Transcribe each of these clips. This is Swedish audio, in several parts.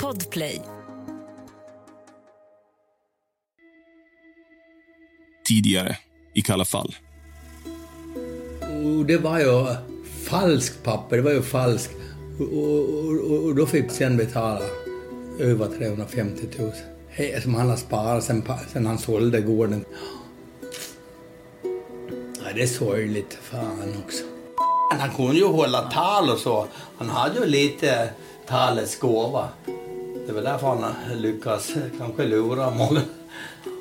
Podplay. Tidigare, i Kalla fall. Och det var ju falskt papper, det var ju falskt. Och, och, och, då fick sen betala över 350 000. He- Som han har sparat sen, sen han sålde gården. Ja, det är sorgligt, fan också. Han kunde ju hålla tal och så. Han hade ju lite talets gåva. Det var därför han lyckas kanske lura många.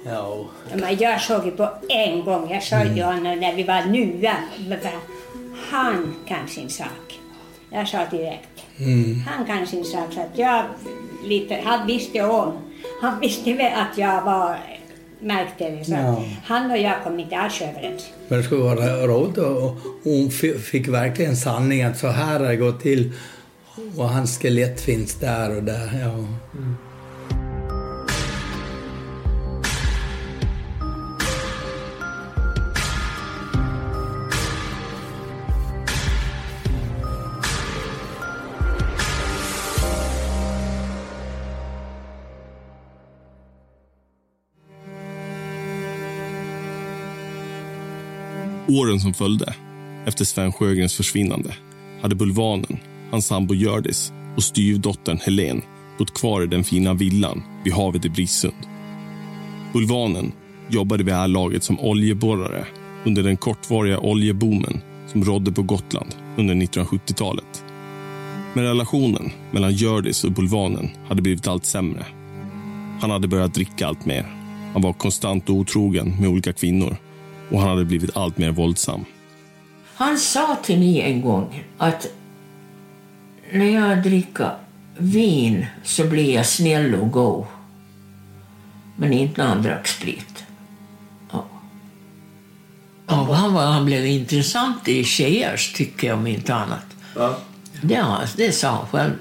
Ja, Men jag såg ju på en gång, jag sa ju honom när vi var nya, han kan sin sak. Jag sa direkt, han kan sin sak. Så att jag lite, han visste om, han visste väl att jag var märkte det. Så Ja. han och jag kom inte alls överens. Men det skulle vara roligt och hon fick verkligen sanning att så här har det gått till. Och hans skelett finns där och där. Ja. Åren som följde efter Sven Sjögrens försvinnande hade Bulvanen, hans sambo Hjördis och styvdottern Helen bott kvar i den fina villan vid havet i Brissund. Bulvanen jobbade vid det här laget som oljeborrare under den kortvariga oljeboomen som rådde på Gotland under 1970-talet. Men relationen mellan Hjördis och Bulvanen hade blivit allt sämre. Han hade börjat dricka allt mer. Han var konstant otrogen med olika kvinnor och han hade blivit allt mer våldsam. Han sa till mig en gång att när jag dricker vin så blir jag snäll och god. Men inte när han drack sprit. Ja. Och han, var, han blev intressant i tjejers tycke om inte annat. Ja, det sa han själv.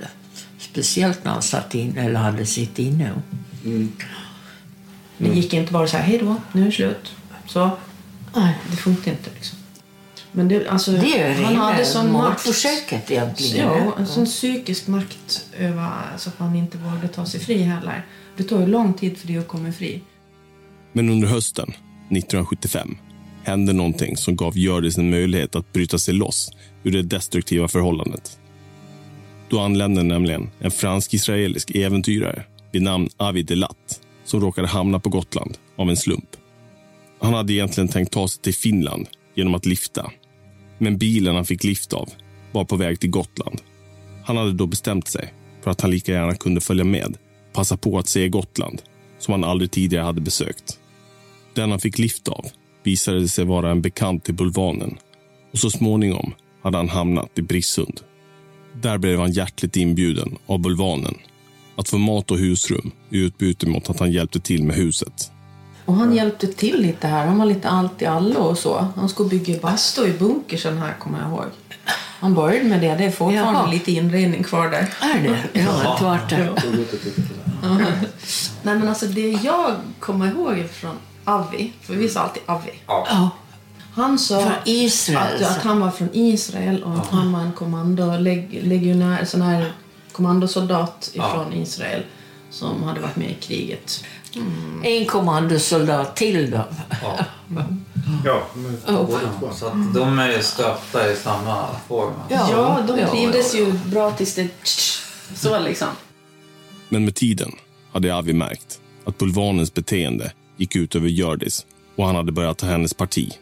Speciellt när han satt inne eller hade sitt inne. Det gick inte bara så här, hej då, nu är det slut. Så, Nej. det funkar inte liksom. Men det, alltså, Det är ju han hade sån makt. mordförsöket egentligen. Ja, en sån psykisk makt över så att man inte vågade ta sig fri heller. Det tar ju lång tid för det att komma fri. Men under hösten 1975 hände någonting som gav Hjördis en möjlighet att bryta sig loss ur det destruktiva förhållandet. Då anlände nämligen en fransk-israelisk äventyrare vid namn Avi Delat som råkade hamna på Gotland av en slump. Han hade egentligen tänkt ta sig till Finland genom att lifta. Men bilen han fick lift av var på väg till Gotland. Han hade då bestämt sig för att han lika gärna kunde följa med passa på att se Gotland som han aldrig tidigare hade besökt. Den han fick lift av visade sig vara en bekant till Bulvanen och så småningom hade han hamnat i Brissund. Där blev han hjärtligt inbjuden av Bulvanen att få mat och husrum i utbyte mot att han hjälpte till med huset. Och han hjälpte till lite här. Han var lite allt i allo och så. Han skulle bygga bastu i bunkersen här, kommer jag ihåg. Han började med det. Det är fortfarande Jaha. lite inredning kvar där. Är det? Ja, det vart det. Nej, men alltså det jag kommer ihåg från Avi, för vi sa alltid Avi. Ja. Han sa Från Israel, att, så. att han var från Israel och att han var en kommando, leg, legionär, sån här kommandosoldat ifrån Israel som hade varit med i kriget. En kommandosoldat till då. Ja, men båda två. Så att de är ju stöpta i samma form. alltså. Ja, de ja, trivdes ja, ju bra tills det... Så liksom. Men med tiden hade Avi märkt att Bulvanens beteende gick ut över Hjördis och han hade börjat ta hennes parti.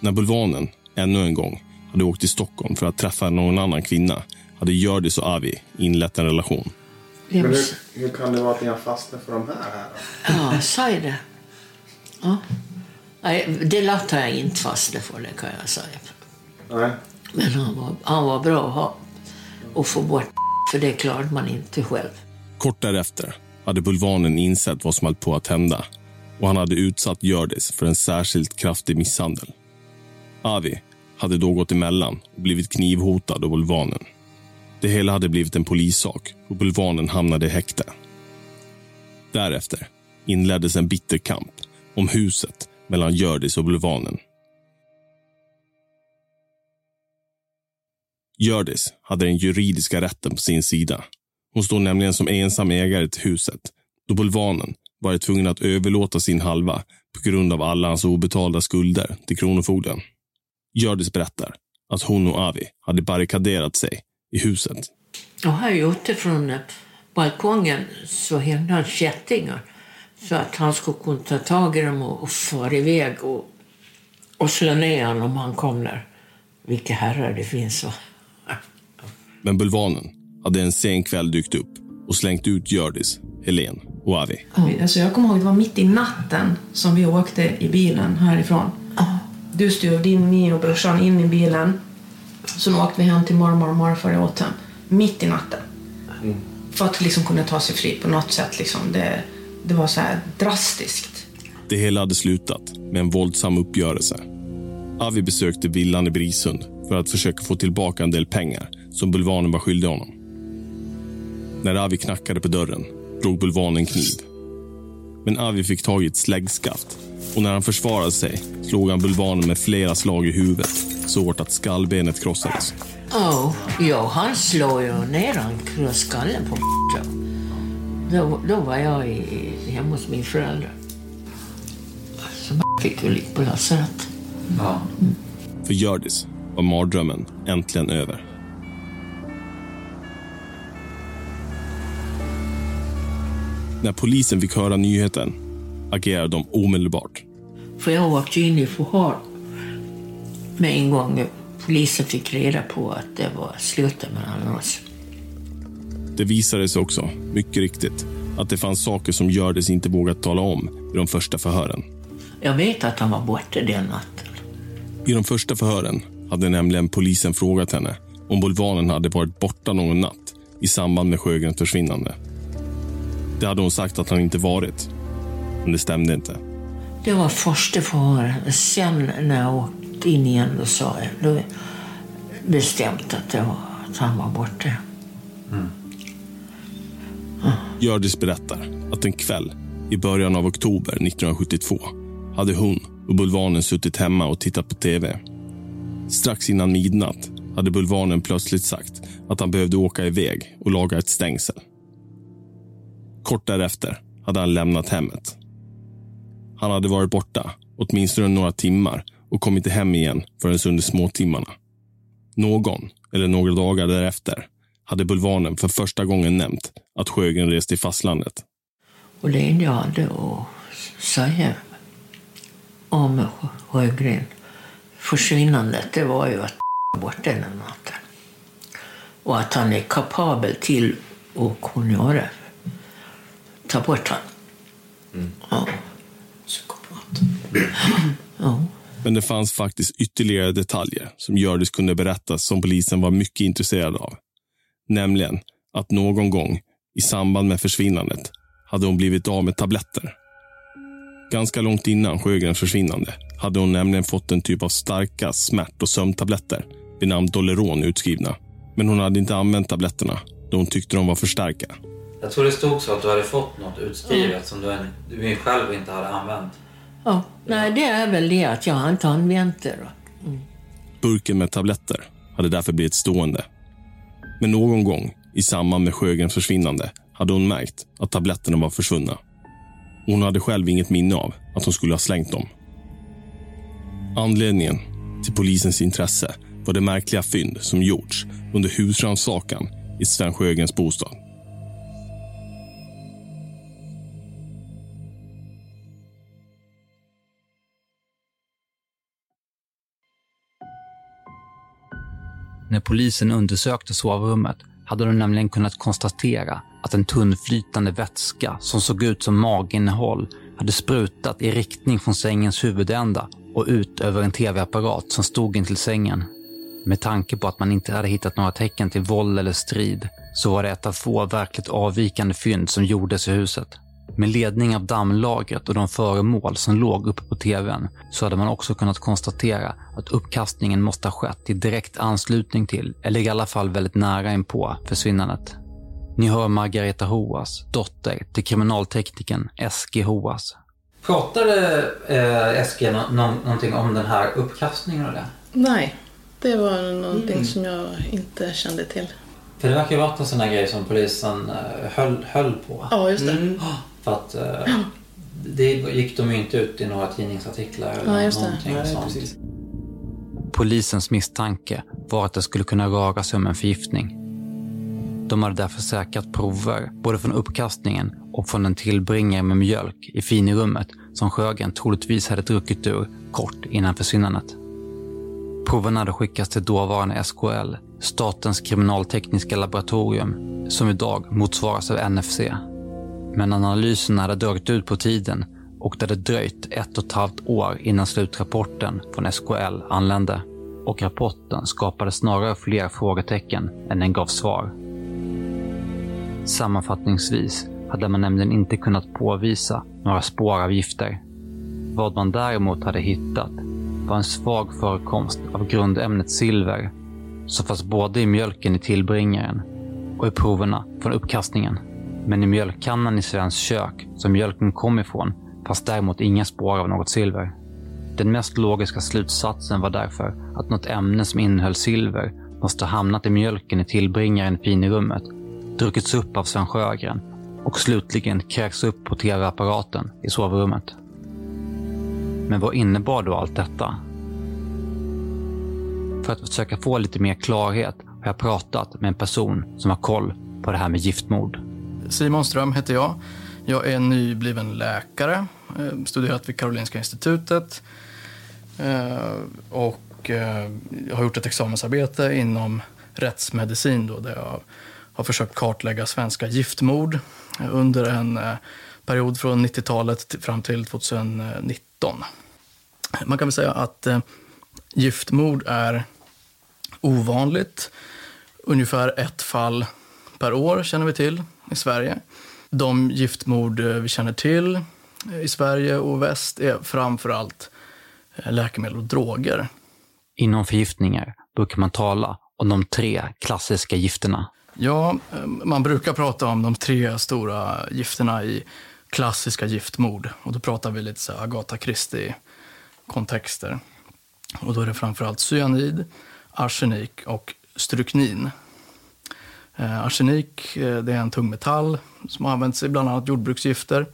När Bulvanen ännu en gång hade åkt till Stockholm för att träffa någon annan kvinna hade Hjördis och Avi inlett en relation. Men hur, hur kan det vara att ni har fastnat för de här? här då? Ja, säg det. Ja. Nej, det lät har jag inte fastnat för, det kan jag säga. Nej. Men han var, han var bra att ha och få bort för det klarade man inte själv. Kort därefter hade Bulvanen insett vad som höll på att hända och han hade utsatt Hjördis för en särskilt kraftig misshandel. Avi hade då gått emellan och blivit knivhotad av Bulvanen. Det hela hade blivit en polissak och Bulvanen hamnade i häkte. Därefter inleddes en bitter kamp om huset mellan Hjördis och Bulvanen. Hjördis hade den juridiska rätten på sin sida Hon stod nämligen som ensam ägare till huset då bulvanen varit tvungen att överlåta sin halva på grund av alla hans obetalda skulder till Kronofogden. Hjördis berättar att hon och Avi hade barrikaderat sig i huset. Och här ute från eh, balkongen så hängde han kättingar så att han skulle kunna ta tag i dem och, och fara iväg och, och slå ner honom om han kom där. Vilka herrar det finns. Va? Men bulvanen hade en sen kväll dykt upp och slängt ut Hjördis, Helen och Avi. Alltså jag kommer ihåg det var mitt i natten som vi åkte i bilen härifrån. Du stod din, min och brorsan in i bilen. Så åkte vi hem till mormor och morfar i Åten. Mitt i natten. För att liksom kunna ta sig fri på något sätt. Liksom. Det, det var så här drastiskt. Det hela hade slutat med en våldsam uppgörelse. Avi besökte villan i Brisund för att försöka få tillbaka en del pengar som bulvanen var skyldig honom. När Avi knackade på dörren drog bulvanen en kniv. Men Avi fick tag i ett släggskaft och när han försvarade sig slog han bulvanen med flera slag i huvudet så hårt att skallbenet krossades. Oh, ja, han slår ju ner han krossade skallen på då, då var jag i, hemma hos min förälder. Så fick ju ligga på lasarett. Ja. För Hjördis var mardrömmen äntligen över. När polisen fick höra nyheten agerade de omedelbart. För jag åkte in i förhör med en gång polisen fick reda på att det var slutet mellan oss. Det visade sig också, mycket riktigt, att det fanns saker som Hjördis inte vågat tala om i de första förhören. Jag vet att han var borta den natten. I de första förhören hade nämligen polisen frågat henne om bulvanen hade varit borta någon natt i samband med Sjögrens försvinnande. Det hade hon sagt att han inte varit, men det stämde inte. Det var första förhöret. Sen när jag åkte in igen då sa jag då bestämt att, det var, att han var borta. Hjördis berättar att en kväll i början av oktober 1972 hade hon och bulvanen suttit hemma och tittat på tv. Strax innan midnatt hade bulvanen plötsligt sagt att han behövde åka iväg och laga ett stängsel. Kort därefter hade han lämnat hemmet. Han hade varit borta åtminstone några timmar och kom inte hem igen förrän under småtimmarna. Någon, eller några dagar därefter, hade bulvanen för första gången nämnt att Sjögren rest till fastlandet. Och det enda jag hade att säga om Sjögren försvinnandet det var ju att var borta den natten. Och att han är kapabel till att kunna göra ta bort honom. Ja. Psykopat. ja. Men det fanns faktiskt ytterligare detaljer som Hjördis kunde berätta som polisen var mycket intresserad av. Nämligen att någon gång i samband med försvinnandet hade hon blivit av med tabletter. Ganska långt innan Sjögrens försvinnande hade hon nämligen fått en typ av starka smärt och sömntabletter vid namn Doleron utskrivna. Men hon hade inte använt tabletterna då hon tyckte de var för starka. Jag tror det stod så att du hade fått något utskrivet som du, du själv inte hade använt ja. Nej, det är väl det att jag inte använt det. Då. Mm. Burken med tabletter hade därför blivit stående. Men någon gång i samband med Sjögrens försvinnande hade hon märkt att tabletterna var försvunna. Hon hade själv inget minne av att hon skulle ha slängt dem. Anledningen till polisens intresse var det märkliga fynd som gjorts under husrannsakan i Sven Sjögrens bostad. När polisen undersökte sovrummet hade de nämligen kunnat konstatera att en tunnflytande vätska som såg ut som maginnehåll hade sprutat i riktning från sängens huvudända och ut över en tv-apparat som stod intill sängen. Med tanke på att man inte hade hittat några tecken till våld eller strid så var det ett av få verkligt avvikande fynd som gjordes i huset. Med ledning av dammlagret och de föremål som låg uppe på tvn så hade man också kunnat konstatera att uppkastningen måste ha skett i direkt anslutning till, eller i alla fall väldigt nära inpå, försvinnandet. Ni hör Margareta Hoas, dotter till kriminalteknikern Eski Hoas. Pratade eh, Eskil nå- nå- någonting om den här uppkastningen och det? Nej, det var någonting som jag inte kände till. För det verkar ju varit en sån här grej som polisen eh, höll, höll på. Ja, just det. Mm. För att eh, det gick de ju inte ut i några tidningsartiklar eller Ja, just det. någonting Nej, sånt. precis. Polisens misstanke var att det skulle kunna röra sig om en förgiftning. De hade därför säkrat prover både från uppkastningen och från en tillbringare med mjölk i finrummet som Sjögren troligtvis hade druckit ur kort innan försvinnandet. Proverna hade skickats till dåvarande SKL, Statens kriminaltekniska laboratorium, som idag motsvaras av NFC. Men analysen hade dragit ut på tiden och det hade dröjt ett och ett halvt år innan slutrapporten från SKL anlände. Och rapporten skapade snarare fler frågetecken än den gav svar. Sammanfattningsvis hade man nämligen inte kunnat påvisa några spår av gifter. Vad man däremot hade hittat var en svag förekomst av grundämnet silver som fanns både i mjölken i tillbringaren och i proverna från uppkastningen. Men i mjölkkannan i Svens kök, som mjölken kom ifrån, fanns däremot inga spår av något silver. Den mest logiska slutsatsen var därför att något ämne som innehöll silver måste ha hamnat i mjölken i tillbringaren i finrummet, druckits upp av Sven Sjögren och slutligen kräks upp på tv-apparaten i sovrummet. Men vad innebar då allt detta? För att försöka få lite mer klarhet har jag pratat med en person som har koll på det här med giftmord. Simon Ström heter jag. Jag är nybliven läkare, eh, studerat vid Karolinska institutet eh, och jag har gjort ett examensarbete inom rättsmedicin då, där jag har försökt kartlägga svenska giftmord under en period från 90-talet fram till 2019. Man kan väl säga att giftmord är ovanligt. Ungefär ett fall per år känner vi till i Sverige. De giftmord eh, vi känner till i Sverige och väst är framför allt eh, läkemedel och droger. Inom förgiftningar brukar man tala om de tre klassiska gifterna. Ja, eh, man brukar prata om de tre stora gifterna i klassiska giftmord. Och då pratar vi lite så Agatha Christie-kontexter. Och då är det framförallt cyanid, arsenik och stryknin. Eh, arsenik eh, det är en tungmetall som används i bland annat jordbruksgifter.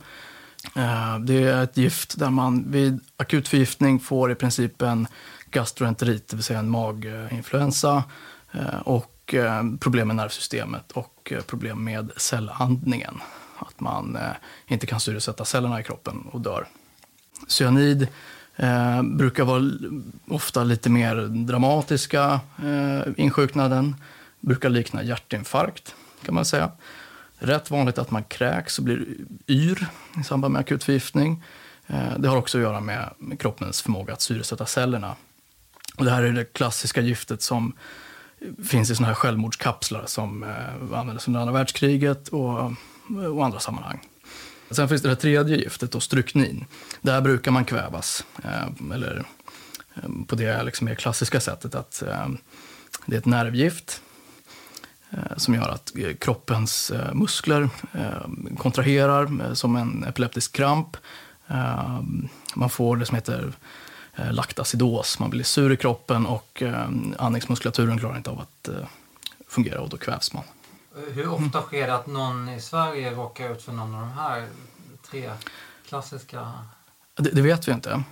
Eh, det är ett gift där man vid akut förgiftning får i princip en gastroenterit, det vill säga en maginfluensa eh, och eh, problem med nervsystemet och eh, problem med cellandningen. Att man eh, inte kan syresätta cellerna i kroppen och dör. Cyanid eh, brukar vara ofta lite mer dramatiska eh, insjuknaden. Brukar likna hjärtinfarkt, kan man säga. Rätt vanligt att man kräks och blir yr i samband med akut förgiftning. Eh, det har också att göra med kroppens förmåga att syresätta cellerna. Och det här är det klassiska giftet som finns i såna här självmordskapslar som eh, användes under andra världskriget och, och andra sammanhang. Sen finns det det tredje giftet, då, stryknin. Där brukar man kvävas. Eh, eller på det liksom mer klassiska sättet att det är ett nervgift som gör att eh, kroppens eh, muskler eh, kontraherar eh, som en epileptisk kramp. Eh, man får det som heter eh, laktacidos. Man blir sur i kroppen och eh, andningsmuskulaturen klarar inte av att eh, fungera och då kvävs man. Hur ofta sker det att någon i Sverige råkar ut för någon av de här tre klassiska... Det, det vet vi inte.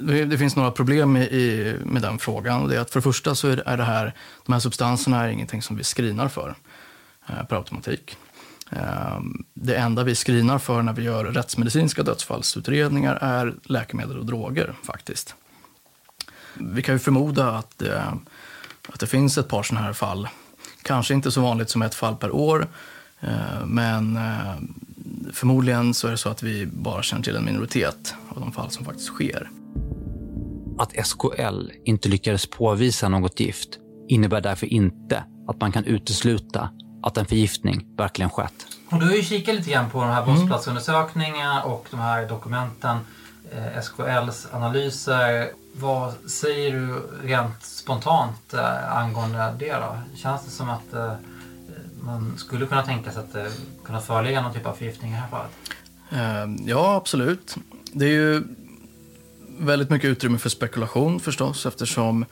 Det, finns några problem i, i, med den frågan. Och det är att för det första så är det, här, de här substanserna är ingenting som vi screenar för eh, per automatik. Eh, det enda vi screenar för när vi gör rättsmedicinska dödsfallsutredningar är läkemedel och droger faktiskt. Vi kan ju förmoda att, eh, att det finns ett par sådana här fall. Kanske inte så vanligt som ett fall per år, eh, men eh, förmodligen så är det så att vi bara känner till en minoritet av de fall som faktiskt sker. Att SKL inte lyckades påvisa något gift innebär därför inte att man kan utesluta att en förgiftning verkligen skett. Och du har ju kikat lite grann på de här brottsplatsundersökningarna och de här dokumenten, eh, SKLs analyser. Vad säger du rent spontant eh, angående det då? Känns det som att eh, man skulle kunna tänka sig att det kunna föreligga någon typ av förgiftning i det här fallet? Eh, Ja, absolut. Det är ju väldigt mycket utrymme för spekulation förstås eftersom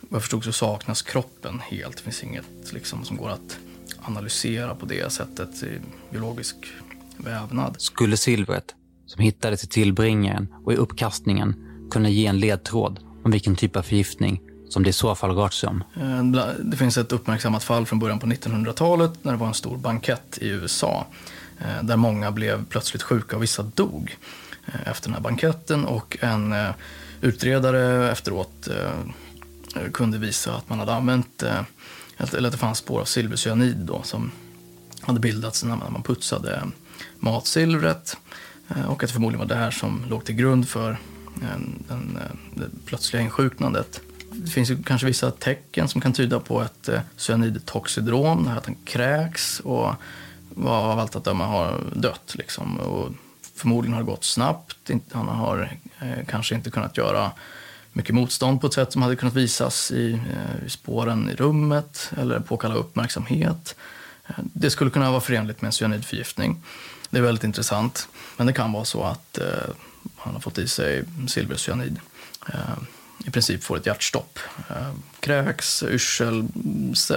vad jag förstod så saknas kroppen helt. Det finns inget liksom, som går att analysera på det sättet i biologisk vävnad. Skulle silvret, som hittades i tillbringaren och i uppkastningen, kunna ge en ledtråd om vilken typ av förgiftning som det i så fall rört sig om? Eh, det finns ett uppmärksammat fall från början på 1900-talet när det var en stor bankett i USA eh, där många blev plötsligt sjuka och vissa dog eh, efter den här banketten och en utredare efteråt kunde visa att man hade använt, eller att det fanns spår av silvercyanid då som hade bildats när man putsade matsilvret och att det förmodligen var det här som låg till grund för den, den, det plötsliga insjuknandet. Det finns ju kanske vissa tecken som kan tyda på ett eh, cyanidtoxidrom, att han kräks och av allt att döma har dött. Liksom. Och förmodligen har det gått snabbt. Han har eh, kanske inte kunnat göra mycket motstånd på ett sätt som hade kunnat visas i, eh, i spåren i rummet eller påkalla uppmärksamhet. Det skulle kunna vara förenligt med en cyanidförgiftning. Det är väldigt intressant. Men det kan vara så att eh, han har fått i sig silvercyanid. Eh, i princip får ett hjärtstopp. Eh, kräks, yrsel,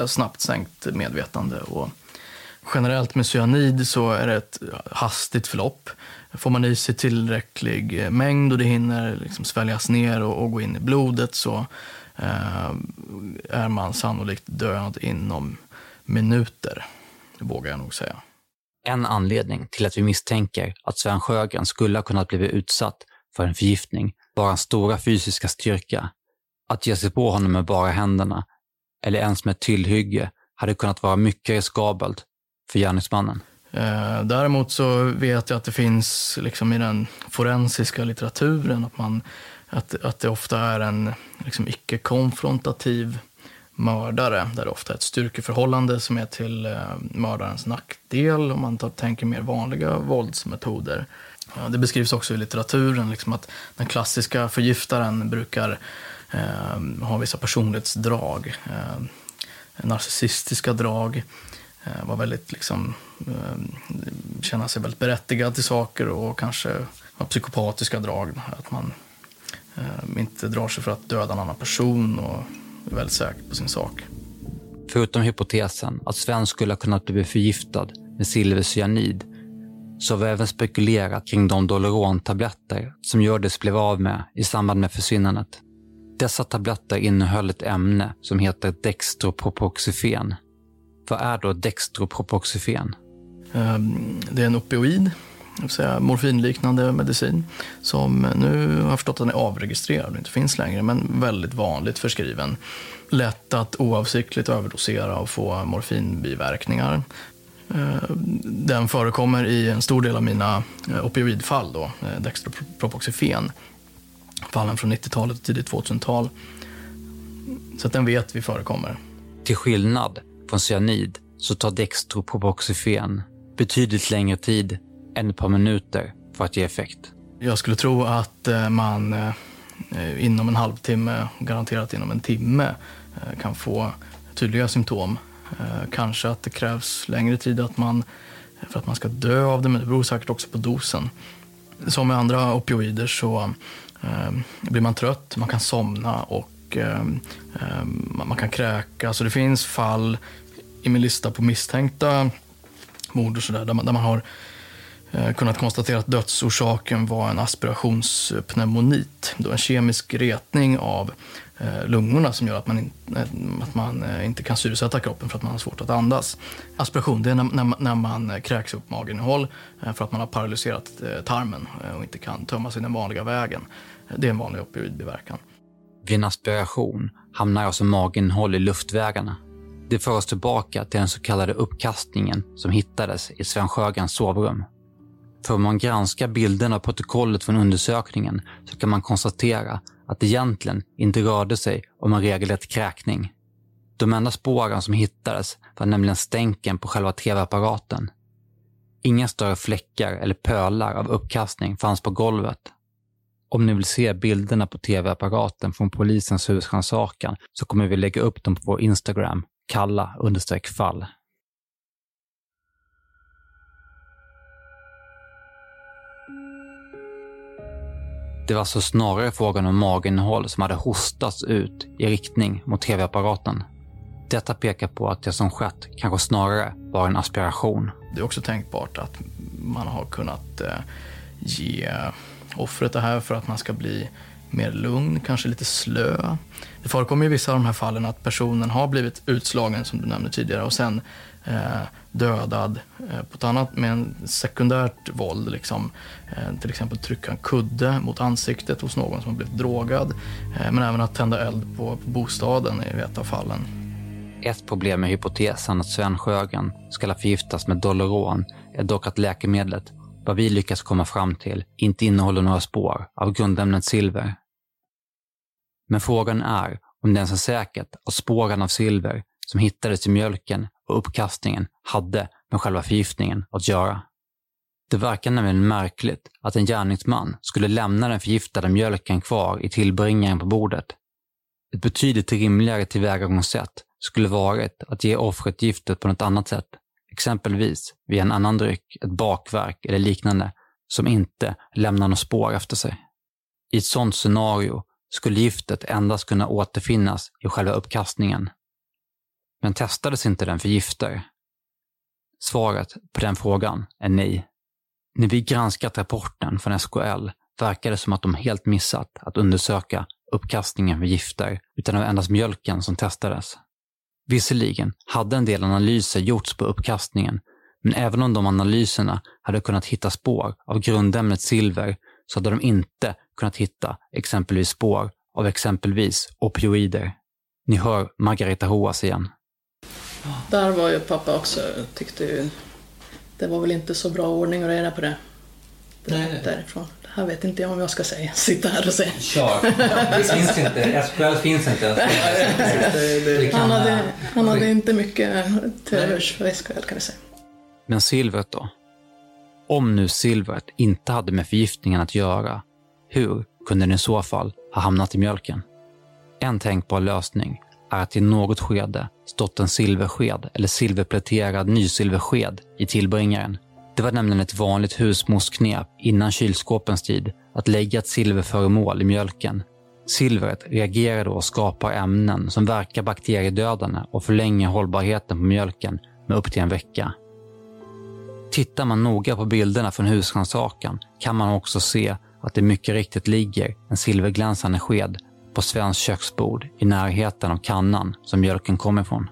snabbt sänkt medvetande. Och generellt med cyanid så är det ett hastigt förlopp. Får man i sig tillräcklig mängd och det hinner liksom sväljas ner och, och gå in i blodet så eh, är man sannolikt död inom minuter. Det vågar jag nog säga. En anledning till att vi misstänker att Sven Sjögren skulle ha kunnat bli utsatt för en förgiftning var hans stora fysiska styrka. Att ge sig på honom med bara händerna, eller ens med ett tillhygge, hade kunnat vara mycket riskabelt för gärningsmannen. Eh, däremot så vet jag att det finns liksom i den forensiska litteraturen att, man, att, att det ofta är en liksom icke-konfrontativ mördare, där det ofta är ett styrkeförhållande som är till eh, mördarens nackdel om man tar, tänker mer vanliga våldsmetoder. Ja, det beskrivs också i litteraturen liksom att den klassiska förgiftaren brukar eh, ha vissa personlighetsdrag. Eh, narcissistiska drag. Eh, var väldigt, liksom, eh, känna sig väldigt berättigad till saker och kanske ha psykopatiska drag. Att man eh, inte drar sig för att döda en annan person och är väldigt säker på sin sak. Förutom hypotesen att Sven skulle ha kunnat bli förgiftad med silvercyanid så har vi även spekulerat kring de Doloron-tabletter som Hjördis blev av med i samband med försvinnandet. Dessa tabletter innehöll ett ämne som heter dextropropoxifen. Vad är då dextropropoxifen? Ehm, det är en opioid, det säga morfinliknande medicin, som nu har jag förstått att den är avregistrerad och inte finns längre, men väldigt vanligt förskriven. Lätt att oavsiktligt överdosera och få morfinbiverkningar. Eh, den förekommer i en stor del av mina eh, opioidfall, då, eh, dextropropoxifen. Fallen från 90-talet och tidigt 2000-tal. Så att den vet vi förekommer. Till skillnad från cyanid så tar dextropropoxifen betydligt längre tid än ett par minuter för att ge effekt. Jag skulle tro att man inom en halvtimme, garanterat inom en timme, kan få tydliga symptom Eh, kanske att det krävs längre tid att man, för att man ska dö av det, men det beror säkert också på dosen. Som med andra opioider så eh, blir man trött, man kan somna och eh, eh man kan kräka. Så det finns fall i min lista på misstänkta mord och sådär, där man, där man har Eh, kunnat konstatera att dödsorsaken var en aspirationspneumonit. Då en kemisk retning av eh, lungorna som gör att man, in, eh, att man inte kan syresätta kroppen för att man har svårt att andas. Aspiration det är när, när, när man kräks upp maginnehåll för att man har paralyserat tarmen och inte kan tömma sig den vanliga vägen. Det är en vanlig opioidbiverkan. Vid en aspiration hamnar alltså maginnehåll i luftvägarna. Det för oss tillbaka till den så kallade uppkastningen som hittades i Sven Sjögrens sovrum. För om man granskar bilderna och protokollet från undersökningen så kan man konstatera att det egentligen inte rörde sig om en regelrätt kräkning. De enda spåren som hittades var nämligen stänken på själva tv-apparaten. Inga större fläckar eller pölar av uppkastning fanns på golvet. Om ni vill se bilderna på tv-apparaten från polisens husrannsakan så kommer vi lägga upp dem på vår Instagram, kalla fall. Det var alltså snarare frågan om maginnehåll som hade hostats ut i riktning mot tv-apparaten. Detta pekar på att det som skett kanske snarare var en aspiration. Det är också tänkbart att man har kunnat eh, ge eh, offret det här för att man ska bli mer lugn, kanske lite slö. Det förekommer i vissa av de här fallen att personen har blivit utslagen, som du nämnde tidigare, och sen eh, dödad eh, på ett annat, med en sekundärt våld. Liksom. Eh, till exempel trycka en kudde mot ansiktet hos någon som har blivit drogad. Eh, men även att tända eld på, på bostaden i ett av fallen. Ett problem med hypotesen att Sven Sjögren ska förgiftas med Doloron är dock att läkemedlet, vad vi lyckas komma fram till, inte innehåller några spår av grundämnet silver. Men frågan är om det ens är säkert att spåren av silver som hittades i mjölken och uppkastningen hade med själva förgiftningen att göra. Det verkar nämligen märkligt att en gärningsman skulle lämna den förgiftade mjölken kvar i tillbringaren på bordet. Ett betydligt rimligare tillvägagångssätt skulle varit att ge offret giftet på något annat sätt, exempelvis via en annan dryck, ett bakverk eller liknande, som inte lämnar något spår efter sig. I ett sådant scenario skulle giftet endast kunna återfinnas i själva uppkastningen. Men testades inte den för gifter? Svaret på den frågan är nej. När vi granskat rapporten från SKL verkar det som att de helt missat att undersöka uppkastningen för gifter, utan det var endast mjölken som testades. Visserligen hade en del analyser gjorts på uppkastningen, men även om de analyserna hade kunnat hitta spår av grundämnet silver så hade de inte kunnat hitta exempelvis spår av exempelvis opioider. Ni hör Margareta Hoas igen. Där var ju pappa också, tyckte ju det var väl inte så bra ordning och reda på det. Nej. Därifrån. Det här vet inte jag om jag ska säga, sitta här och säga. Kör. Det finns inte. SKL finns inte ens. Han hade, han hade inte mycket till övers för SKL kan vi säga. Men silvret då? Om nu silvret inte hade med förgiftningen att göra, hur kunde den i så fall ha hamnat i mjölken? En tänkbar lösning är att i något skede stått en silversked eller silverpläterad nysilversked i tillbringaren. Det var nämligen ett vanligt husmorsknep innan kylskåpens tid att lägga ett silverföremål i mjölken. Silvret reagerar då och skapar ämnen som verkar bakteriedödande och förlänger hållbarheten på mjölken med upp till en vecka. Tittar man noga på bilderna från husrannsakan kan man också se att det mycket riktigt ligger en silverglänsande sked på svenskt köksbord i närheten av kannan som mjölken kommer ifrån.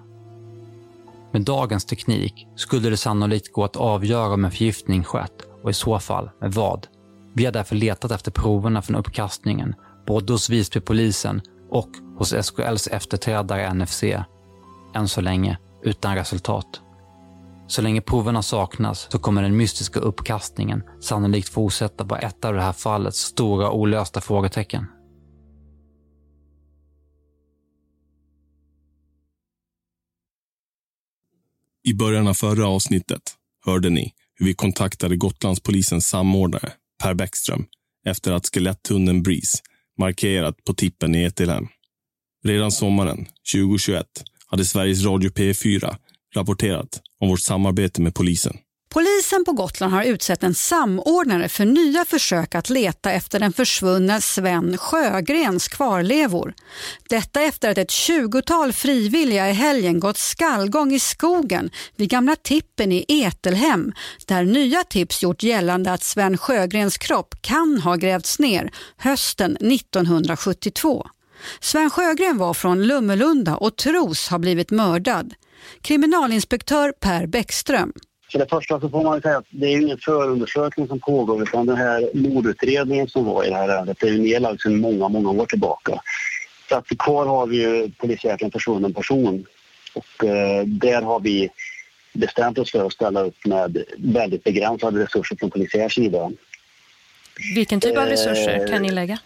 Med dagens teknik skulle det sannolikt gå att avgöra om en förgiftning skett och i så fall med vad. Vi har därför letat efter proverna från uppkastningen, både hos Visbypolisen och hos SKLs efterträdare NFC. Än så länge utan resultat. Så länge proverna saknas så kommer den mystiska uppkastningen sannolikt fortsätta vara ett av det här fallets stora olösta frågetecken. I början av förra avsnittet hörde ni hur vi kontaktade Gotlandspolisens samordnare Per Bäckström efter att skeletthunden Breeze markerat på tippen i Etilhem. Redan sommaren 2021 hade Sveriges Radio P4 rapporterat om vårt samarbete med polisen. Polisen på Gotland har utsett en samordnare för nya försök att leta efter den försvunna Sven Sjögrens kvarlevor. Detta efter att ett tjugotal frivilliga i helgen gått skallgång i skogen vid gamla tippen i Etelhem där nya tips gjort gällande att Sven Sjögrens kropp kan ha grävts ner hösten 1972. Sven Sjögren var från Lummelunda och tros ha blivit mördad. Kriminalinspektör Per Bäckström. För det första så får man säga att det är ingen förundersökning som pågår utan den här mordutredningen som var i det här ärendet är ju nedlagd sedan många, många år tillbaka. Så att kvar har vi ju polisiärt en försvunnen person och eh, där har vi bestämt oss för att ställa upp med väldigt begränsade resurser från polisiär sida. Vilken typ av Eh, resurser kan ni lägga?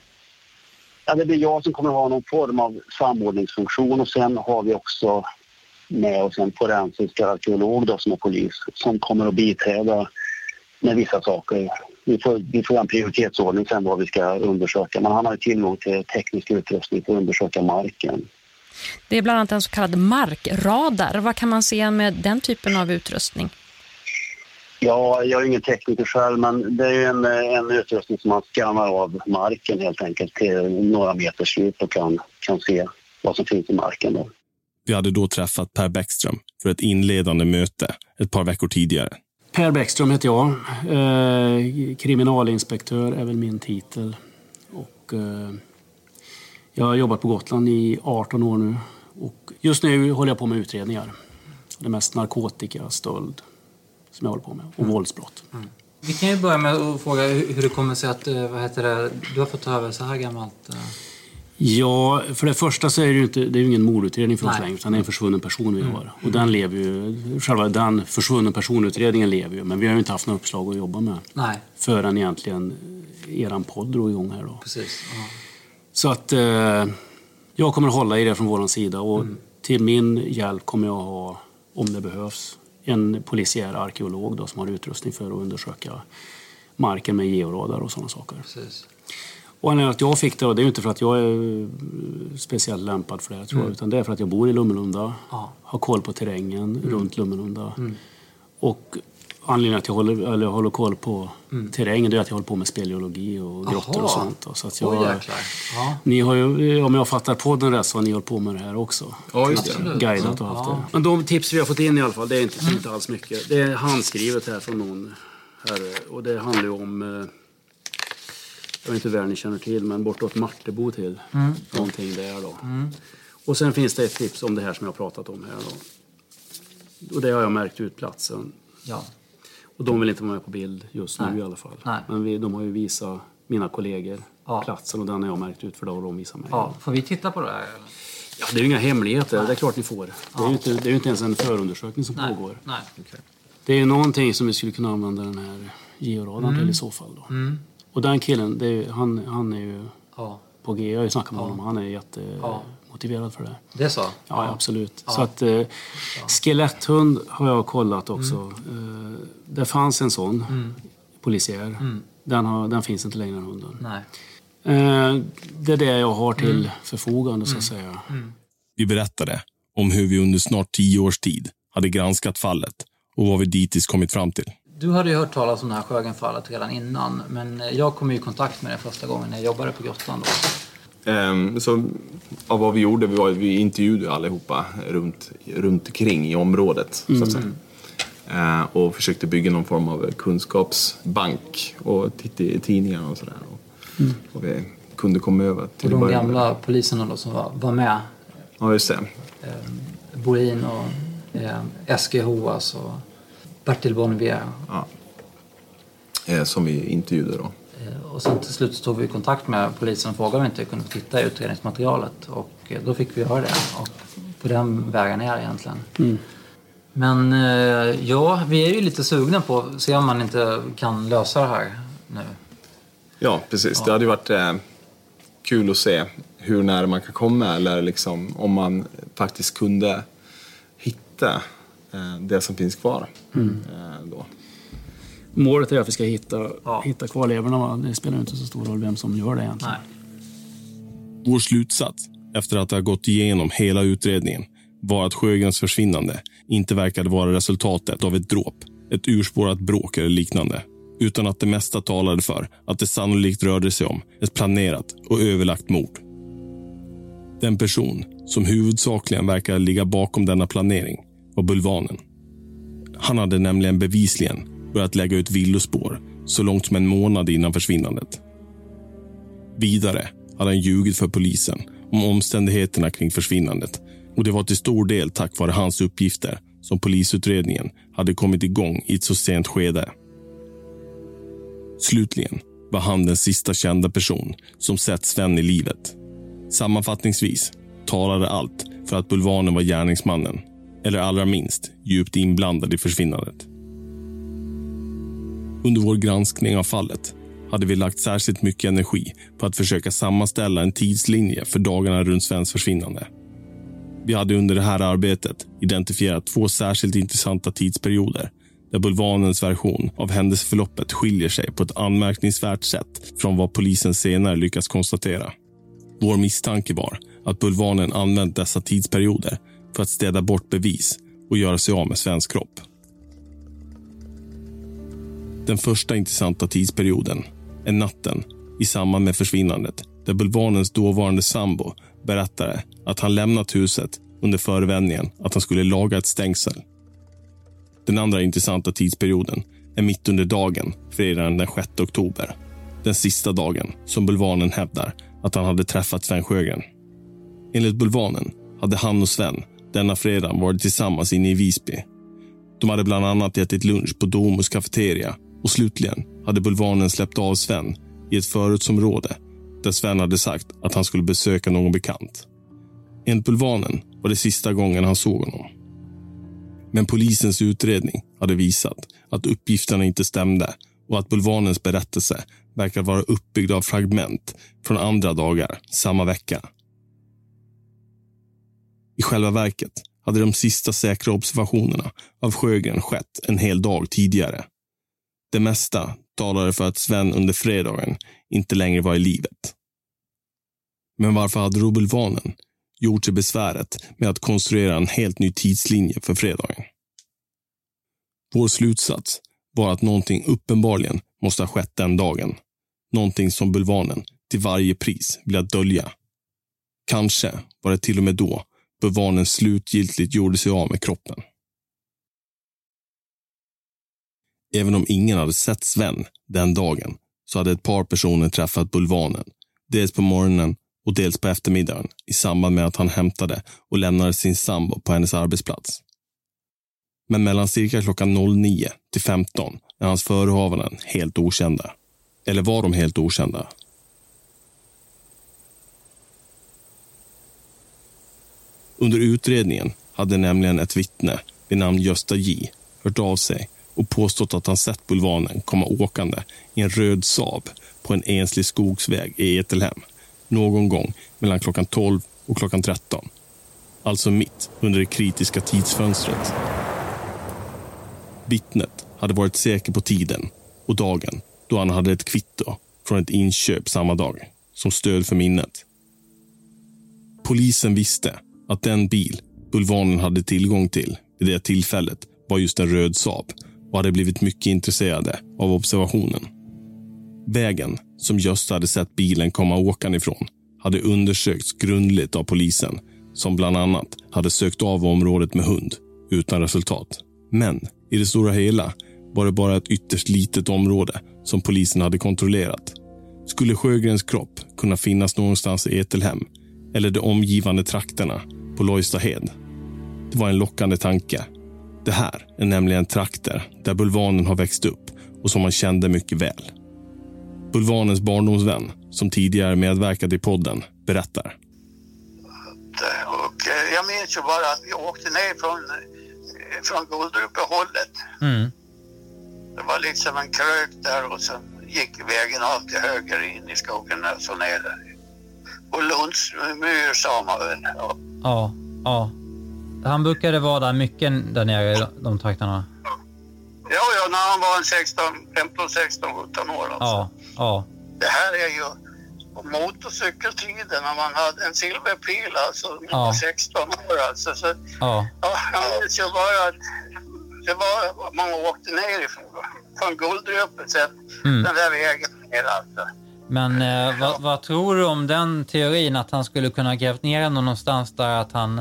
Ja, det blir jag som kommer ha någon form av samordningsfunktion och sen har vi också med oss en forensisk arkeolog då, som är polis som kommer att biträda med vissa saker. Vi får, vi får en prioritetsordning sen vad vi ska undersöka men han har tillgång till teknisk utrustning för att undersöka marken. Det är bland annat en så kallad markradar. Vad kan man se med den typen av utrustning? Ja, jag är ingen tekniker själv, men det är en, en utrustning som man skannar av marken helt enkelt till några meters djup och kan, kan se vad som finns i marken. Då. Vi hade då träffat Per Bäckström för ett inledande möte ett par veckor tidigare. Per Bäckström heter jag. Eh, kriminalinspektör är väl min titel. Och, eh, jag har jobbat på Gotland i 18 år nu. Och just nu håller jag på med utredningar. Det är mest narkotika, stöld som jag håller på med och våldsbrott. Vi kan ju börja med att fråga hur det kommer sig att eh, vad heter det, du har fått ta över så här gammalt. Ja, för det första så är det ju inte, det är ingen mordutredning för oss Nej. längre, utan det är en försvunnen person vi Mm. har. Och den lever ju, själva den försvunnen personutredningen lever ju, men vi har ju inte haft några uppslag att jobba med. Nej. Förrän egentligen eran podd drog igång här då. Precis. Ja. Så att eh, jag kommer att hålla i det från vår sida och Mm. till min hjälp kommer jag ha, om det behövs, en polisiär arkeolog då, som har utrustning för att undersöka marken med georadar och sådana saker. Precis. Och anledningen att jag fick det, det är inte för att jag är eh, speciellt lämpad för det, här, tror jag, Mm. utan det är för att jag bor i Lummelunda, Ja. har koll på terrängen runt Lummelunda. Mm. Och anledningen att jag håller, eller håller koll på Mm. terrängen är att jag håller på med speleologi och grottor Jaha. och sånt. då. Så att jag, jäklar. Ja. ni har ju, om jag fattar podden rätt så har ni hållit på med det här också. Ja, just det. Guidat och haft Ja. det. Men de tips vi har fått in i alla fall, det är inte, inte alls mycket. Det är handskrivet här från någon herre och det handlar ju om eh, jag vet inte hur väl ni känner till, men bortåt Martebo till. Mm. Någonting där då. Mm. Och sen finns det ett tips om det här som jag har pratat om här då. Och det har jag märkt ut platsen. Ja. Och de vill inte vara med på bild just nu Nej. i alla fall. Nej. Men vi, de har ju visat mina kollegor Ja. platsen och den har jag märkt ut för då har de visat mig. Ja, får vi titta på det här? Ja, det är ju inga hemligheter, det är klart ni får. Det är ju inte, det är inte ens en förundersökning som Nej. pågår. Nej. okej. Det är ju någonting som vi skulle kunna använda den här georadarn Mm. till i så fall. Då. Mm. Och den killen, det är, ju- han, han är ju Ja. på G. Jag har ju snackat med Ja. honom. Han är Ja. jättemotiverad för det. Det är så? Ja, Ja. absolut. Ja. Så att eh, skeletthund har jag kollat också. Eh, det fanns en sån, Mm. polisiär. Mm. Den, har, den finns inte längre, den hunden. Nej. Eh, det är det jag har till Mm. förfogande, så Mm. att säga. Vi berättade om hur vi under snart tio års tid hade granskat fallet och vad vi dittills kommit fram till. Du hade ju hört talas om det här Sjögrenfallet redan innan, men jag kom i kontakt med det första gången när jag jobbade på Gotland. Då. Ehm, så, ja, vad vi gjorde, vi, var, vi intervjuade allihopa runt, runt omkring i området. Så att säga. Eh, och försökte bygga någon form av kunskapsbank och titta i tidningarna och sådär. Och, Mm. och vi kunde komma över Och till de början med- gamla poliserna då som var, var med, Ja, just det. eh, Borin och eh, Eskil Hoas och Bertil Bonnevier. Ja. Eh, som vi intervjuade då. Eh, Och sen till slut så tog vi kontakt med polisen och frågade om vi inte kunde få titta i utredningsmaterialet. Och eh, då fick vi göra det. Och på den vägen är det egentligen. Mm. Men ja, vi är ju lite sugna på att se om man inte kan lösa det här nu. Ja, precis. Det hade ju varit kul att se hur nära man kan komma eller liksom om man faktiskt kunde hitta det som finns kvar. Mm. Eh, då. Målet är att vi ska hitta, hitta kvarlevorna. va? Det spelar inte så stor roll vem som gör det egentligen. Vår slutsats, efter att ha gått igenom hela utredningen, var att Sjögrens försvinnande inte verkade vara resultatet av ett dråp, ett urspårat bråk eller liknande, utan att det mesta talade för att det sannolikt rörde sig om ett planerat och överlagt mord. Den person som huvudsakligen verkade ligga bakom denna planering var Bulvanen. Han hade nämligen bevisligen börjat lägga ut villospår så långt som en månad innan försvinnandet. Vidare hade han ljugit för polisen om omständigheterna kring försvinnandet och det var till stor del tack vare hans uppgifter som polisutredningen hade kommit igång i ett så sent skede. Slutligen var han den sista kända person som sett Sven i livet. Sammanfattningsvis talade allt för att Bulvanen var gärningsmannen, eller allra minst djupt inblandad i försvinnandet. Under vår granskning av fallet hade vi lagt särskilt mycket energi på att försöka sammanställa en tidslinje för dagarna runt Svens försvinnande. Vi hade under det här arbetet identifierat två särskilt intressanta tidsperioder där Bulvanens version av händelseförloppet skiljer sig på ett anmärkningsvärt sätt från vad polisen senare lyckats konstatera. Vår misstanke var att Bulvanen använt dessa tidsperioder för att städa bort bevis och göra sig av med Svens kropp. Den första intressanta tidsperioden är natten i samband med försvinnandet där bulvanens dåvarande sambo berättade att han lämnat huset under förevändningen att han skulle laga ett stängsel. Den andra intressanta tidsperioden är mitt under dagen, fredagen den 6 oktober. Den sista dagen som bulvanen hävdar att han hade träffat Sven Sjögren. Enligt bulvanen hade han och Sven denna fredag varit tillsammans inne i Visby. De hade bland annat ätit lunch på Domus kafeteria och slutligen hade bulvanen släppt av Sven i ett förortsområde där Sven hade sagt att han skulle besöka någon bekant. Enligt bulvanen var det sista gången han såg honom. Men polisens utredning hade visat att uppgifterna inte stämde och att bulvanens berättelse verkar vara uppbyggd av fragment från andra dagar samma vecka. I själva verket hade de sista säkra observationerna av Sjögren skett en hel dag tidigare. Det mesta talade för att Sven under fredagen inte längre var i livet. Men varför hade då bulvanen gjort sig besväret med att konstruera en helt ny tidslinje för fredagen? Vår slutsats var att någonting uppenbarligen måste ha skett den dagen. Någonting som bulvanen till varje pris ville dölja. Kanske var det till och med då bulvanen slutgiltigt gjorde sig av med kroppen. Även om ingen hade sett Sven den dagen så hade ett par personer träffat bulvanen. Dels på morgonen och dels på eftermiddagen i samband med att han hämtade och lämnade sin sambo på hennes arbetsplats. Men mellan cirka klockan 09 till 15 är hans förehavanden helt okända. Eller var de helt okända? Under utredningen hade nämligen ett vittne vid namn Gösta J hört av sig och påstått att han sett bulvanen komma åkande i en röd Saab på en enslig skogsväg i Etelhem någon gång mellan klockan 12 och klockan 13. Alltså mitt under det kritiska tidsfönstret. Vittnet hade varit säker på tiden och dagen då han hade ett kvitto från ett inköp samma dag som stöd för minnet. Polisen visste att den bil bulvanen hade tillgång till vid det tillfället var just en röd Saab och hade blivit mycket intresserade av observationen. Vägen som Gösta hade sett bilen komma åkande ifrån hade undersökts grundligt av polisen som bland annat hade sökt av området med hund utan resultat. Men i det stora hela var det bara ett ytterst litet område som polisen hade kontrollerat. Skulle Sjögrens kropp kunna finnas någonstans i Etelhem eller de omgivande trakterna på Lojstahed? Det var en lockande tanke. Det här är nämligen trakter där bulvanen har växt upp och som han kände mycket väl. Bulvanens barndomsvän, som tidigare medverkat i podden, berättar. Och eh, jag minns ju bara att vi åkte ner från, eh, från Guldruppehållet. Mm. Det var liksom en krök där och sen gick vägen alltid höger in i skogen och så ner där. Och Lunds myr sa man. Ja. Ja, ja. Han brukade vara där mycket där nere i de trakterna. Ja, ja, när han var en 16, 15, 16, 17 år alltså. Ja, ja. Det här är ju på motorcykeltiden när man hade en silverpil alltså. Ja. 16 år alltså. Så, Ja. ja, jag minns ju bara att det var, man åkte ner ifrån, från Guldröpet Mm. den där vägen ner alltså. Men eh, vad, vad tror du om den teorin att han skulle kunna grävt ner henne någonstans där att han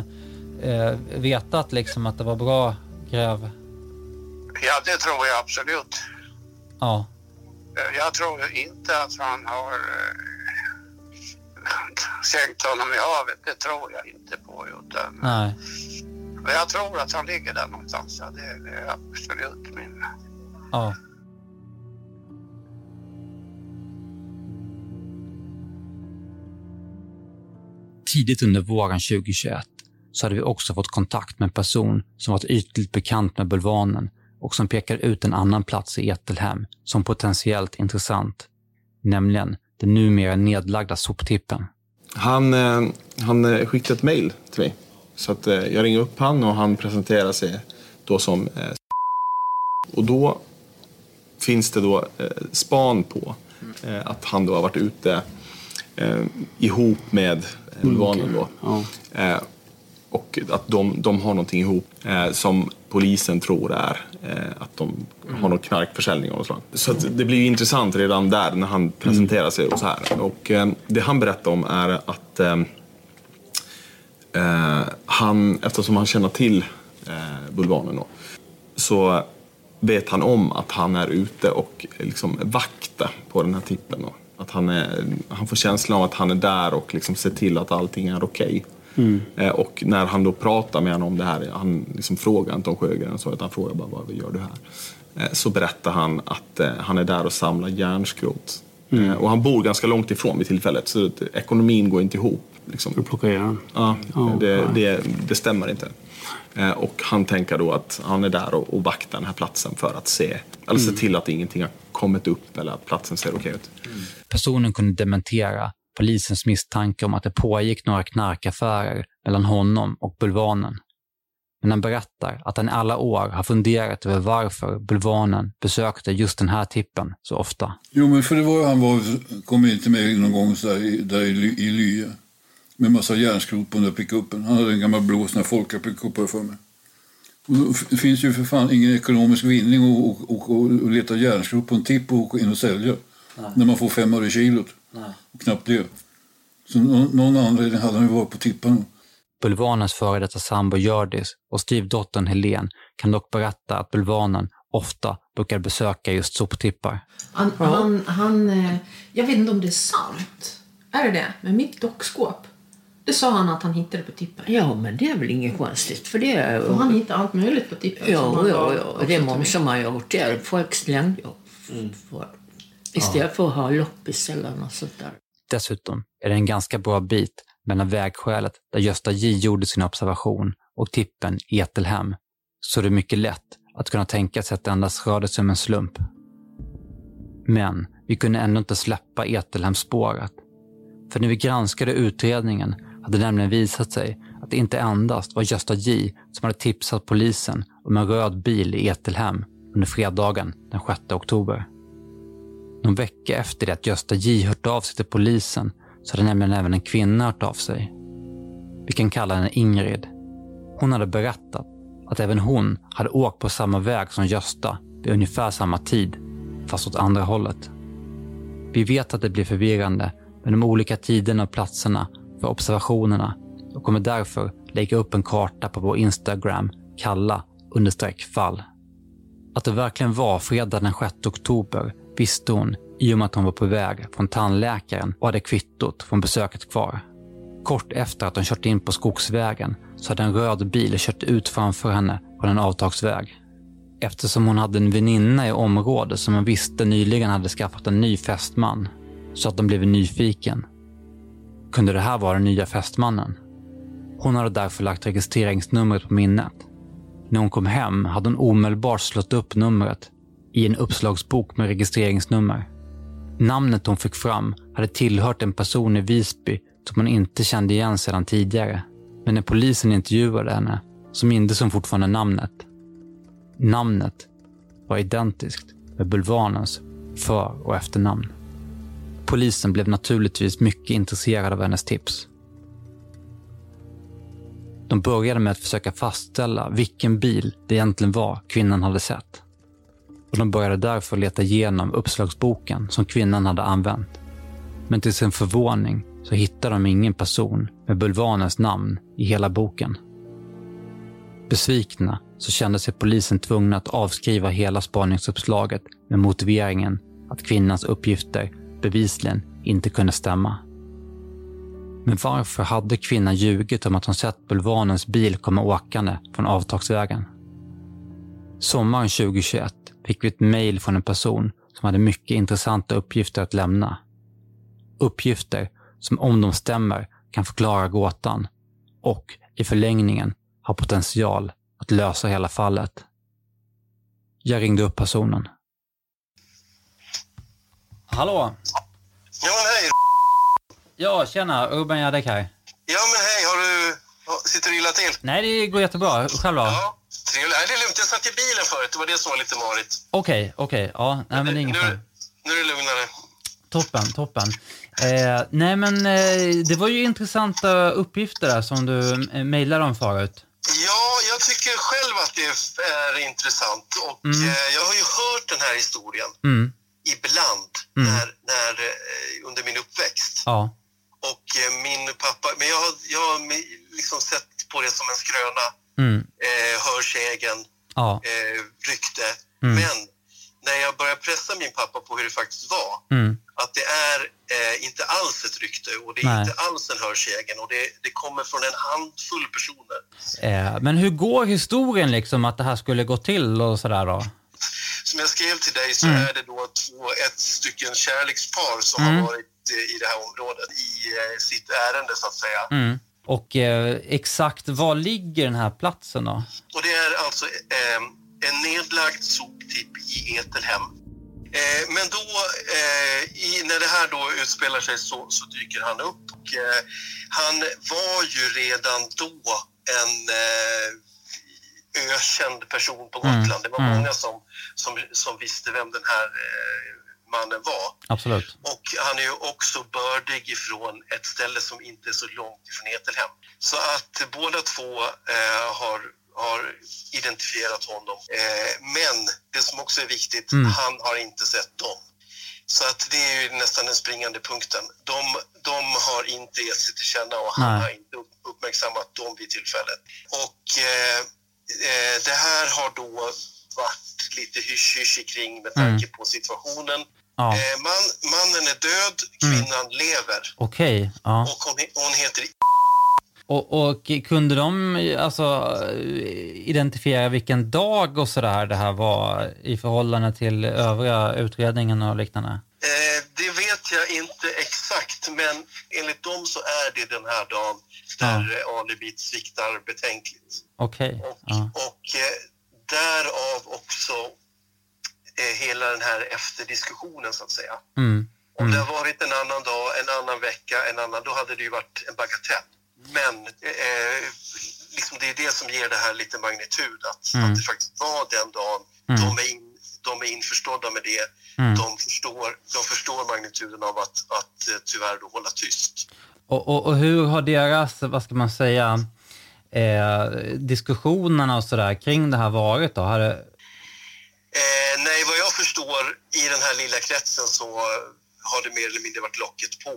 eh, vetat liksom att det var bra gräv? Ja, det tror jag absolut. Ja. Jag tror inte att han har eh, sänkt honom i havet. Det tror jag inte på. Utan, Nej. men jag tror att han ligger där någonstans. Ja, det, det är absolut min... Ja. Tidigt under våren 2021 så hade vi också fått kontakt med en person som varit ytligt bekant med bulvanen och som pekar ut en annan plats i Etelhem som potentiellt intressant, nämligen den numera nedlagda soptippen. Han, eh, han eh, skickade ett mejl till mig. Så att, eh, jag ringde upp han och han presenterar sig då som Och då finns det då span på att han då har varit ute eh, ihop med bulvanen då. Ja. Eh, och att de, de har någonting ihop eh, som polisen tror är eh, att de har någon knarkförsäljning av något slag. Så det blir ju intressant redan där när han presenterar sig och så här. Och eh, det han berättar om är att eh, eh, han, eftersom han känner till eh, bulvanen då, så vet han om att han är ute och liksom vaktar på den här tippen. Då. Att han, är, han får känslan av att han är där och liksom ser till att allting är okej. Mm. Eh, och när han då pratar med honom om det här, han liksom frågar inte om Sjögren, så, utan han frågar bara vad gör du här? Eh, så berättar han att eh, han är där och samlar järnskrot. Mm. Och han bor ganska långt ifrån vid tillfället, så att ekonomin går inte ihop. Liksom. För att plocka järn? Ja, det, det, det stämmer inte. Eh, och han tänker då att han är där och, och vaktar den här platsen för att se, eller se Mm. till att ingenting har kommit upp eller att platsen ser okej ut. Personen kunde dementera polisens misstanke om att det pågick några knarkaffärer mellan honom och Bulvanen. Men han berättar att han i alla år har funderat över varför Bulvanen besökte just den här tippen så ofta. Jo, men för det var han var, kom inte med någon gång så där, i- där i, i Lye med massa järnskrot på den där pickupen. Han hade en gammal blå sån här folkapickup för mig. Och Det finns ju för fan ingen ekonomisk vinning att och, och, och, och leta järnskrot på en tipp och åka in och sälja. Nej. När man får fem öre kilot. Nej. Och knappt det. Så någon, någon anledning hade han ju varit på tipparna. Bulvanens före detta sambo Hjördis och styvdottern Helen kan dock berätta att Bulvanen ofta brukar besöka just soptippar. Han, han, han, eh, jag vet inte om det är sant. Är det det? Men mitt dockskåp. Det sa han att han hittade på tippen. Ja, men det är väl inget konstigt. För det är... Och han hittade allt möjligt på tippen. Ja, ja, ja. Det är många som har gjort det. Folk slängde ju. för- Istället för att ha loppis eller något sånt där. Dessutom är det en ganska bra bit mellan vägskälet där Gösta J gjorde sin observation och tippen Etelhem, så det är mycket lätt att kunna tänka sig att det endast rörde sig om en slump. Men vi kunde ändå inte släppa Etelhem-spåret. För när vi granskade utredningen hade det nämligen visat sig att det inte endast var Gösta J som hade tipsat polisen om en röd bil i Etelhem under fredagen den 6 oktober. Någon vecka efter det att Gösta J hört av sig till polisen så hade nämligen även en kvinna hört av sig. Vi kan kalla henne Ingrid. Hon hade berättat att även hon hade åkt på samma väg som Gösta vid ungefär samma tid, fast åt andra hållet. Vi vet att det blir förvirrande med de olika tiderna och platserna för observationerna och kommer därför lägga upp en karta på vår Instagram, kalla understreck fall. Att det verkligen var fredag den 6 oktober visste hon i och med att hon var på väg från tandläkaren och hade kvittot från besöket kvar. Kort efter att hon kört in på skogsvägen så hade en röd bil kört ut framför henne på en avtagsväg. Eftersom hon hade en väninna i området som hon visste nyligen hade skaffat en ny fästman så att de blev nyfiken. Kunde det här vara den nya fästmannen? Hon hade därför lagt registreringsnumret på minnet. När hon kom hem hade hon omedelbart slått upp numret i en uppslagsbok med registreringsnummer. Namnet hon fick fram hade tillhört en person i Visby som hon inte kände igen sedan tidigare. Men när polisen intervjuade henne så mindes hon fortfarande namnet. Namnet var identiskt med Bulvanens för och efternamn. Polisen blev naturligtvis mycket intresserad av hennes tips. De började med att försöka fastställa vilken bil det egentligen var kvinnan hade sett. Och de började därför leta igenom uppslagsboken som kvinnan hade använt. Men till sin förvåning så hittade de ingen person med bulvanens namn i hela boken. Besvikna så kände sig polisen tvungna att avskriva hela spaningsuppslaget med motiveringen att kvinnans uppgifter bevisligen inte kunde stämma. Men varför hade kvinnan ljugit om att hon sett bulvanens bil komma åkande från avtagsvägen? Sommaren 2021 fick vi ett mejl från en person som hade mycket intressanta uppgifter att lämna. Uppgifter som om de stämmer kan förklara gåtan och i förlängningen har potential att lösa hela fallet. Jag ringde upp personen. Hallå? Ja, men hej. Ja, tjena. Urban Jadek här. Ja, men hej. Har du... Sitter du illa till? Nej, det går jättebra. Själv då? Ja, trevligt. Nej, det är lugnt. Jag satt i bilen förut. Det var det som var lite marigt. Okej, okej. Ja, nej, men det är inget Nu, nu är det lugnare. Toppen, toppen. Eh, nej, men eh, det var ju intressanta uppgifter där som du eh, mejlade om förut. Ja, jag tycker själv att det är intressant och Mm. eh, jag har ju hört den här historien Mm. Ibland Mm. när, när, eh, under min uppväxt. Ja. Och eh, min pappa, men jag har, jag har liksom sett på det som en skröna, Mm. eh, hörsägen, Ja. eh, rykte. Mm. Men när jag började pressa min pappa på hur det faktiskt var, Mm. att det är eh, inte alls ett rykte och det är Nej. inte alls en hörsägen och det, det kommer från en handfull personer. Eh, men hur går historien liksom att det här skulle gå till och sådär då? Som jag skrev till dig så Mm. är det då två, ett stycken kärlekspar som Mm. har varit eh, i det här området i eh, sitt ärende så att säga. Mm. Och eh, exakt var ligger den här platsen då? Och det är alltså eh, en nedlagd soptipp i Etelhem. Eh, men då, eh, i, när det här då utspelar sig så, så dyker han upp. Och, han var ju redan då en ökänd person på Mm, Gotland. Det var mm. många som, som, som visste vem den här eh, mannen var. Absolut. Och han är ju också bördig ifrån ett ställe som inte är så långt ifrån Etelhem. Så att båda två eh, har, har identifierat honom. Eh, men det som också är viktigt, Mm. han har inte sett dem. Så att det är ju nästan den springande punkten. De, de har inte gett sig till känna och han Nej. har inte upp- uppmärksammat dem vid tillfället. Och eh, eh, det här har då varit lite hysch-hysch kring med tanke på situationen. Mm. Ja. Eh, man, mannen är död, kvinnan lever. Okej. Ja. Och hon, hon heter Och, och kunde de alltså, eh, identifiera vilken dag och sådär det här var i förhållande till övriga utredningen och liknande? Eh, det vet jag inte exakt, men enligt dem så är det den här dagen där ja. alibit sviktar betänkligt. Okej. Ja. Och eh, därav också eh, hela den här efterdiskussionen så att säga. Mm. Om Mm. det har varit en annan dag, en annan vecka, en annan, då hade det ju varit en bagatell. Men eh, liksom det är det som ger det här lite magnitud, att, Mm. att det faktiskt var den dagen. Mm. De, är in, de är införstådda med det. Mm. De, förstår, de förstår magnituden av att, att eh, tyvärr då hålla tyst. Och, och, och hur har deras, vad ska man säga, eh, diskussionerna och sådär kring det här varit då? Har det, Eh, nej, vad jag förstår i den här lilla kretsen så har det mer eller mindre varit locket på.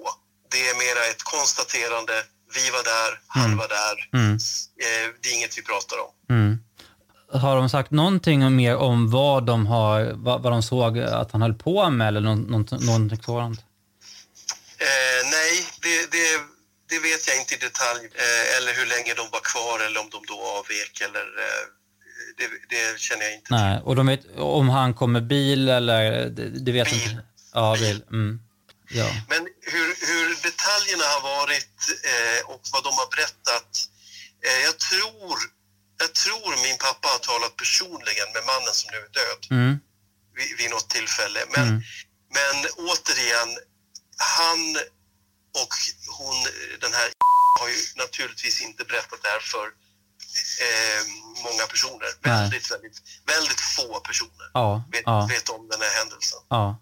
Det är mera ett konstaterande. Vi var där, han Mm. var där. Mm. Eh, det är inget vi pratar om. mm. Har de sagt någonting mer om vad de, har, vad, vad de såg att han höll på med eller någon, någon, någonting sådant? Eh, nej, det, det, det vet jag inte i detalj. Eh, eller hur länge de var kvar eller om de då avvek. Eller, eh, det, det känner jag inte. Nej, och de vet om han kom med bil eller? Det, vet inte. Ja, bil. Mm. Ja. Men hur, hur detaljerna har varit eh, och vad de har berättat. Eh, jag, tror, jag tror min pappa har talat personligen med mannen som nu är död Mm. vid, vid något tillfälle. Men, Mm. men återigen, han och hon, den här har ju naturligtvis inte berättat det här för eh, många personer. Nej. Väldigt, väldigt, väldigt få personer Ja, vet, ja, vet om den här händelsen. ja.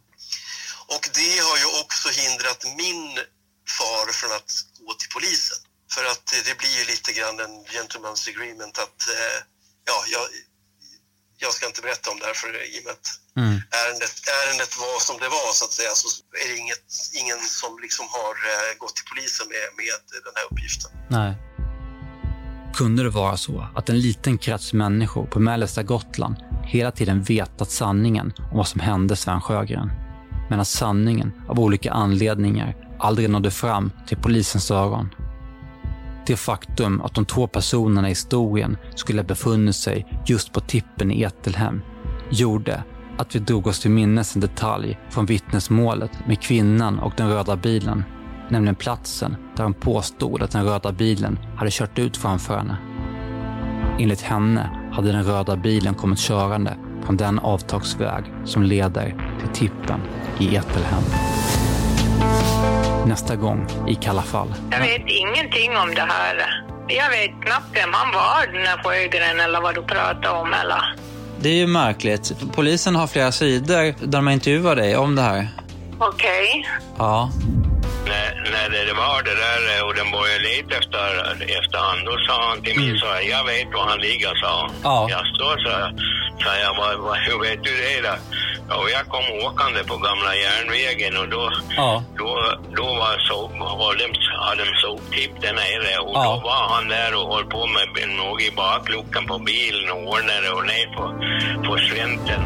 Och det har ju också hindrat min far från att gå till polisen. För att det blir ju lite grann en gentleman's agreement att eh, ja, jag, jag ska inte berätta om det här för i och med att Mm. ärendet, ärendet var som det var så att säga så är det inget, ingen som liksom har eh, gått till polisen med, med den här uppgiften. Nej. Kunde det vara så att en liten krets människor på mellersta Gotland hela tiden vetat sanningen om vad som hände Sven Sjögren? Men att sanningen av olika anledningar aldrig nådde fram till polisens öron. Det faktum att de två personerna i historien skulle ha befunnit sig just på tippen i Etelhem gjorde att vi drog oss till minnes en detalj från vittnesmålet med kvinnan och den röda bilen. Nämligen platsen där hon påstod att den röda bilen hade kört ut framför henne. Enligt henne hade den röda bilen kommit körande från den avtagsväg som leder till tippen i Etelhem. Nästa gång i Kalla fall. Jag vet ingenting om det här. Jag vet knappt vem han var, den här Sjögren, eller vad du pratar om. Eller. Det är ju märkligt. Polisen har flera sidor där man intervjuar dig om det här. Okej. Ja. när, när det var det där eh, och den började leta efter, efter han, då sa han till mig, Mm. så här, jag vet var han ligger, sa han. Ja. Jag står så här, sa jag, vad, vad, hur vet du det då? Ja, och jag kom åkande på gamla järnvägen och då, Ja. då, då var så, var de, hade de soptipp där nere och Ja. då var han där och höll på med något i bakluckan på bilen och ordnade och ner på, på slänten.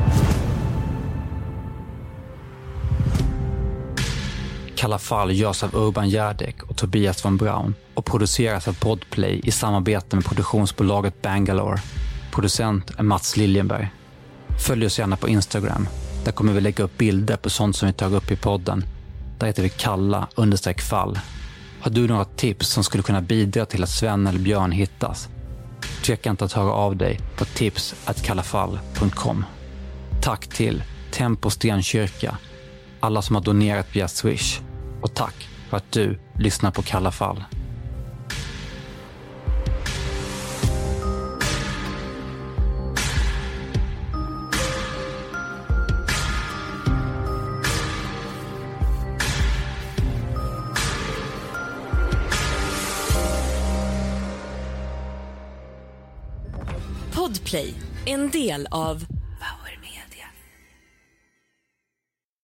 Kalla fall görs av Urban Järdek och Tobias von Braun och produceras av Podplay i samarbete med produktionsbolaget Bangalore. Producent är Mats Liljenberg. Följ oss gärna på Instagram. Där kommer vi lägga upp bilder på sånt som vi tar upp i podden. Där heter vi kalla understreck fall. Har du några tips som skulle kunna bidra till att Sven eller Björn hittas? Tveka inte att höra av dig på tips.kallafall.com. Tack till Tempo Stenkyrka, alla som har donerat via Swish och tack för att du lyssnar på Kalla fall. Podplay, en del av